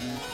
Yeah.